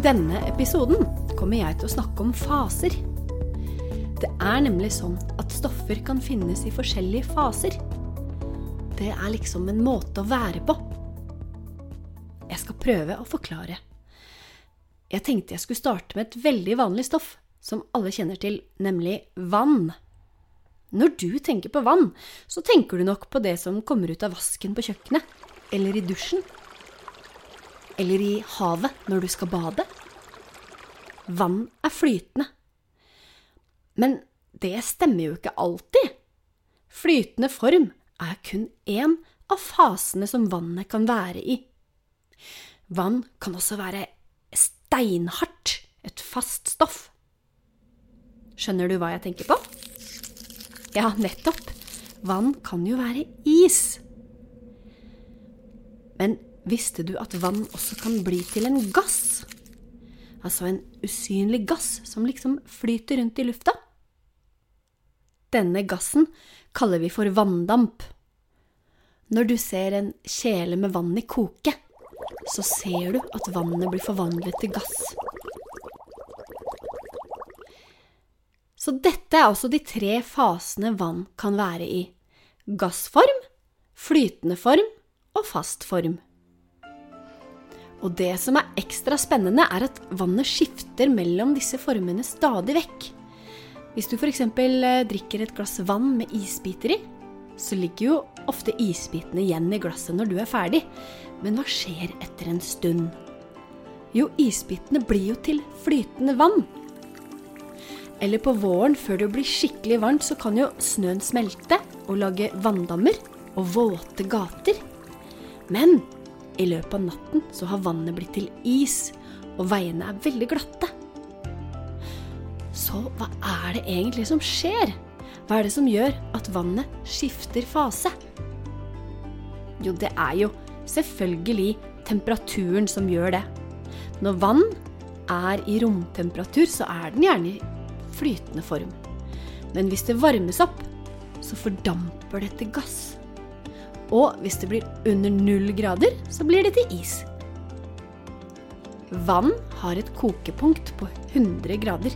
Denne episoden kommer jeg til å snakke om faser. Det er nemlig sånn at stoffer kan finnes i forskjellige faser. Det er liksom en måte å være på. Jeg skal prøve å forklare. Jeg tenkte jeg skulle starte med et veldig vanlig stoff som alle kjenner til, nemlig vann. Når du tenker på vann, så tenker du nok på det som kommer ut av vasken på kjøkkenet, eller i dusjen, eller i havet når du skal bade. Vann er flytende. Men det stemmer jo ikke alltid. Flytende form er kun én av fasene som vannet kan være i. Vann kan også være steinhardt, et fast stoff. Skjønner du hva jeg tenker på? Ja, nettopp. Vann kan jo være is. Men visste du at vann også kan bli til en gass? Altså en usynlig gass som liksom flyter rundt i lufta? Denne gassen kaller vi for vanndamp. Når du ser en kjele med vann i koke, så ser du at vannet blir forvandlet til gass. Så dette er også de tre fasene vann kan være i. Gassform, flytende form og fast form. Og det som er ekstra spennende, er at vannet skifter mellom disse formene stadig vekk. Hvis du f.eks. drikker et glass vann med isbiter i, så ligger jo ofte isbitene igjen i glasset når du er ferdig. Men hva skjer etter en stund? Jo, isbitene blir jo til flytende vann. Eller på våren, før det blir skikkelig varmt, så kan jo snøen smelte og lage vanndammer og våte gater. Men i løpet av natten så har vannet blitt til is, og veiene er veldig glatte. Så hva er det egentlig som skjer? Hva er det som gjør at vannet skifter fase? Jo, det er jo selvfølgelig temperaturen som gjør det. Når vann er i romtemperatur, så er den gjerne i flytende form. Men hvis det varmes opp, så fordamper det til gass. Og hvis det blir under null grader, så blir det til is. Vann har et kokepunkt på 100 grader.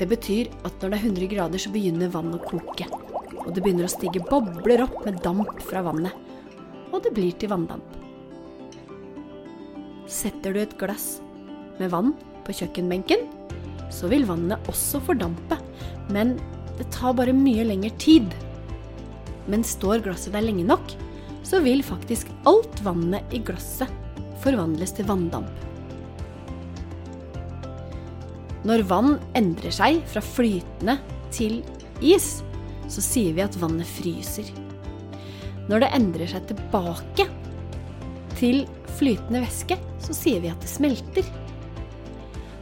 Det betyr at når det er 100 grader, så begynner vann å koke. Og det begynner å stige bobler opp med damp fra vannet. Og det blir til vanndamp. Setter du et glass med vann på kjøkkenbenken, så vil vannet også fordampe. Men det tar bare mye lengre tid. Men står glasset der lenge nok, så vil faktisk alt vannet i glasset forvandles til vanndamp. Når vann endrer seg fra flytende til is, så sier vi at vannet fryser. Når det endrer seg tilbake til flytende væske, så sier vi at det smelter.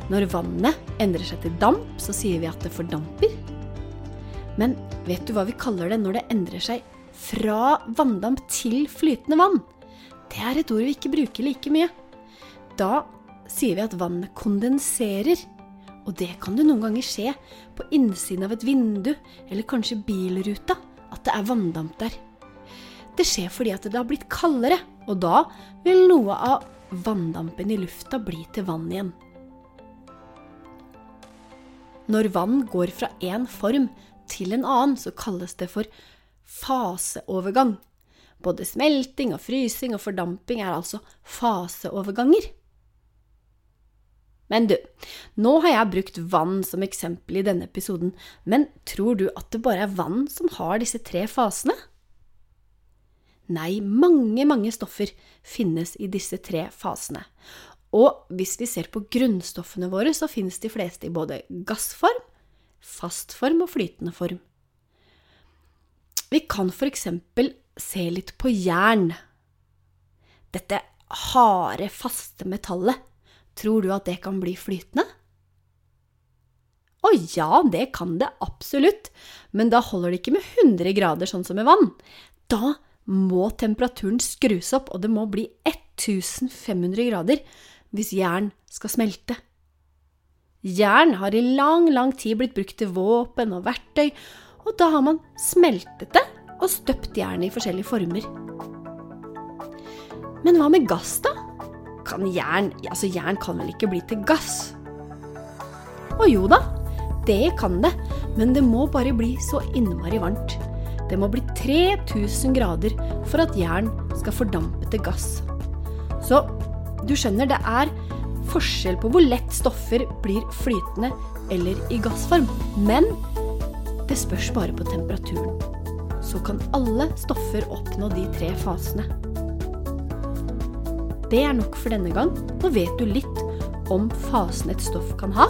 Når vannet endrer seg til damp, så sier vi at det fordamper. Men vet du hva vi kaller det når det endrer seg fra vanndamp til flytende vann? Det er et ord vi ikke bruker like mye. Da sier vi at vannet kondenserer. Og det kan det noen ganger skje på innsiden av et vindu, eller kanskje bilruta, at det er vanndamp der. Det skjer fordi at det har blitt kaldere, og da vil noe av vanndampen i lufta bli til vann igjen. Når vann går fra én form til en annen, så kalles det for faseovergang. Både smelting og frysing og fordamping er altså faseoverganger. Men du, nå har jeg brukt vann som eksempel i denne episoden, men tror du at det bare er vann som har disse tre fasene? Nei, mange, mange stoffer finnes i disse tre fasene. Og hvis vi ser på grunnstoffene våre, så finnes de fleste i både gassform, fastform og flytende form. Vi kan eksempel se litt på jern. Dette harde, faste metallet. Tror du at det kan bli flytende? Å ja, det kan det absolutt, men da holder det ikke med 100 grader sånn som med vann. Da må temperaturen skrus opp, og det må bli 1500 grader hvis jern skal smelte. Jern har i lang, lang tid blitt brukt til våpen og verktøy, og da har man smeltet det og støpt jernet i forskjellige former. Men hva med gass, da? kan jern Altså, jern kan vel ikke bli til gass? Å jo da, det kan det, men det må bare bli så innmari varmt. Det må bli 3000 grader for at jern skal fordampe til gass. Så du skjønner, det er forskjell på hvor lett stoffer blir flytende eller i gassform. Men det spørs bare på temperaturen. Så kan alle stoffer oppnå de tre fasene. Det er nok for denne gang. Nå vet du litt om fasen et stoff kan ha.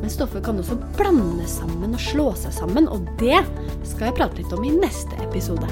Men stoffer kan også blande sammen og slå seg sammen, og det skal jeg prate litt om i neste episode.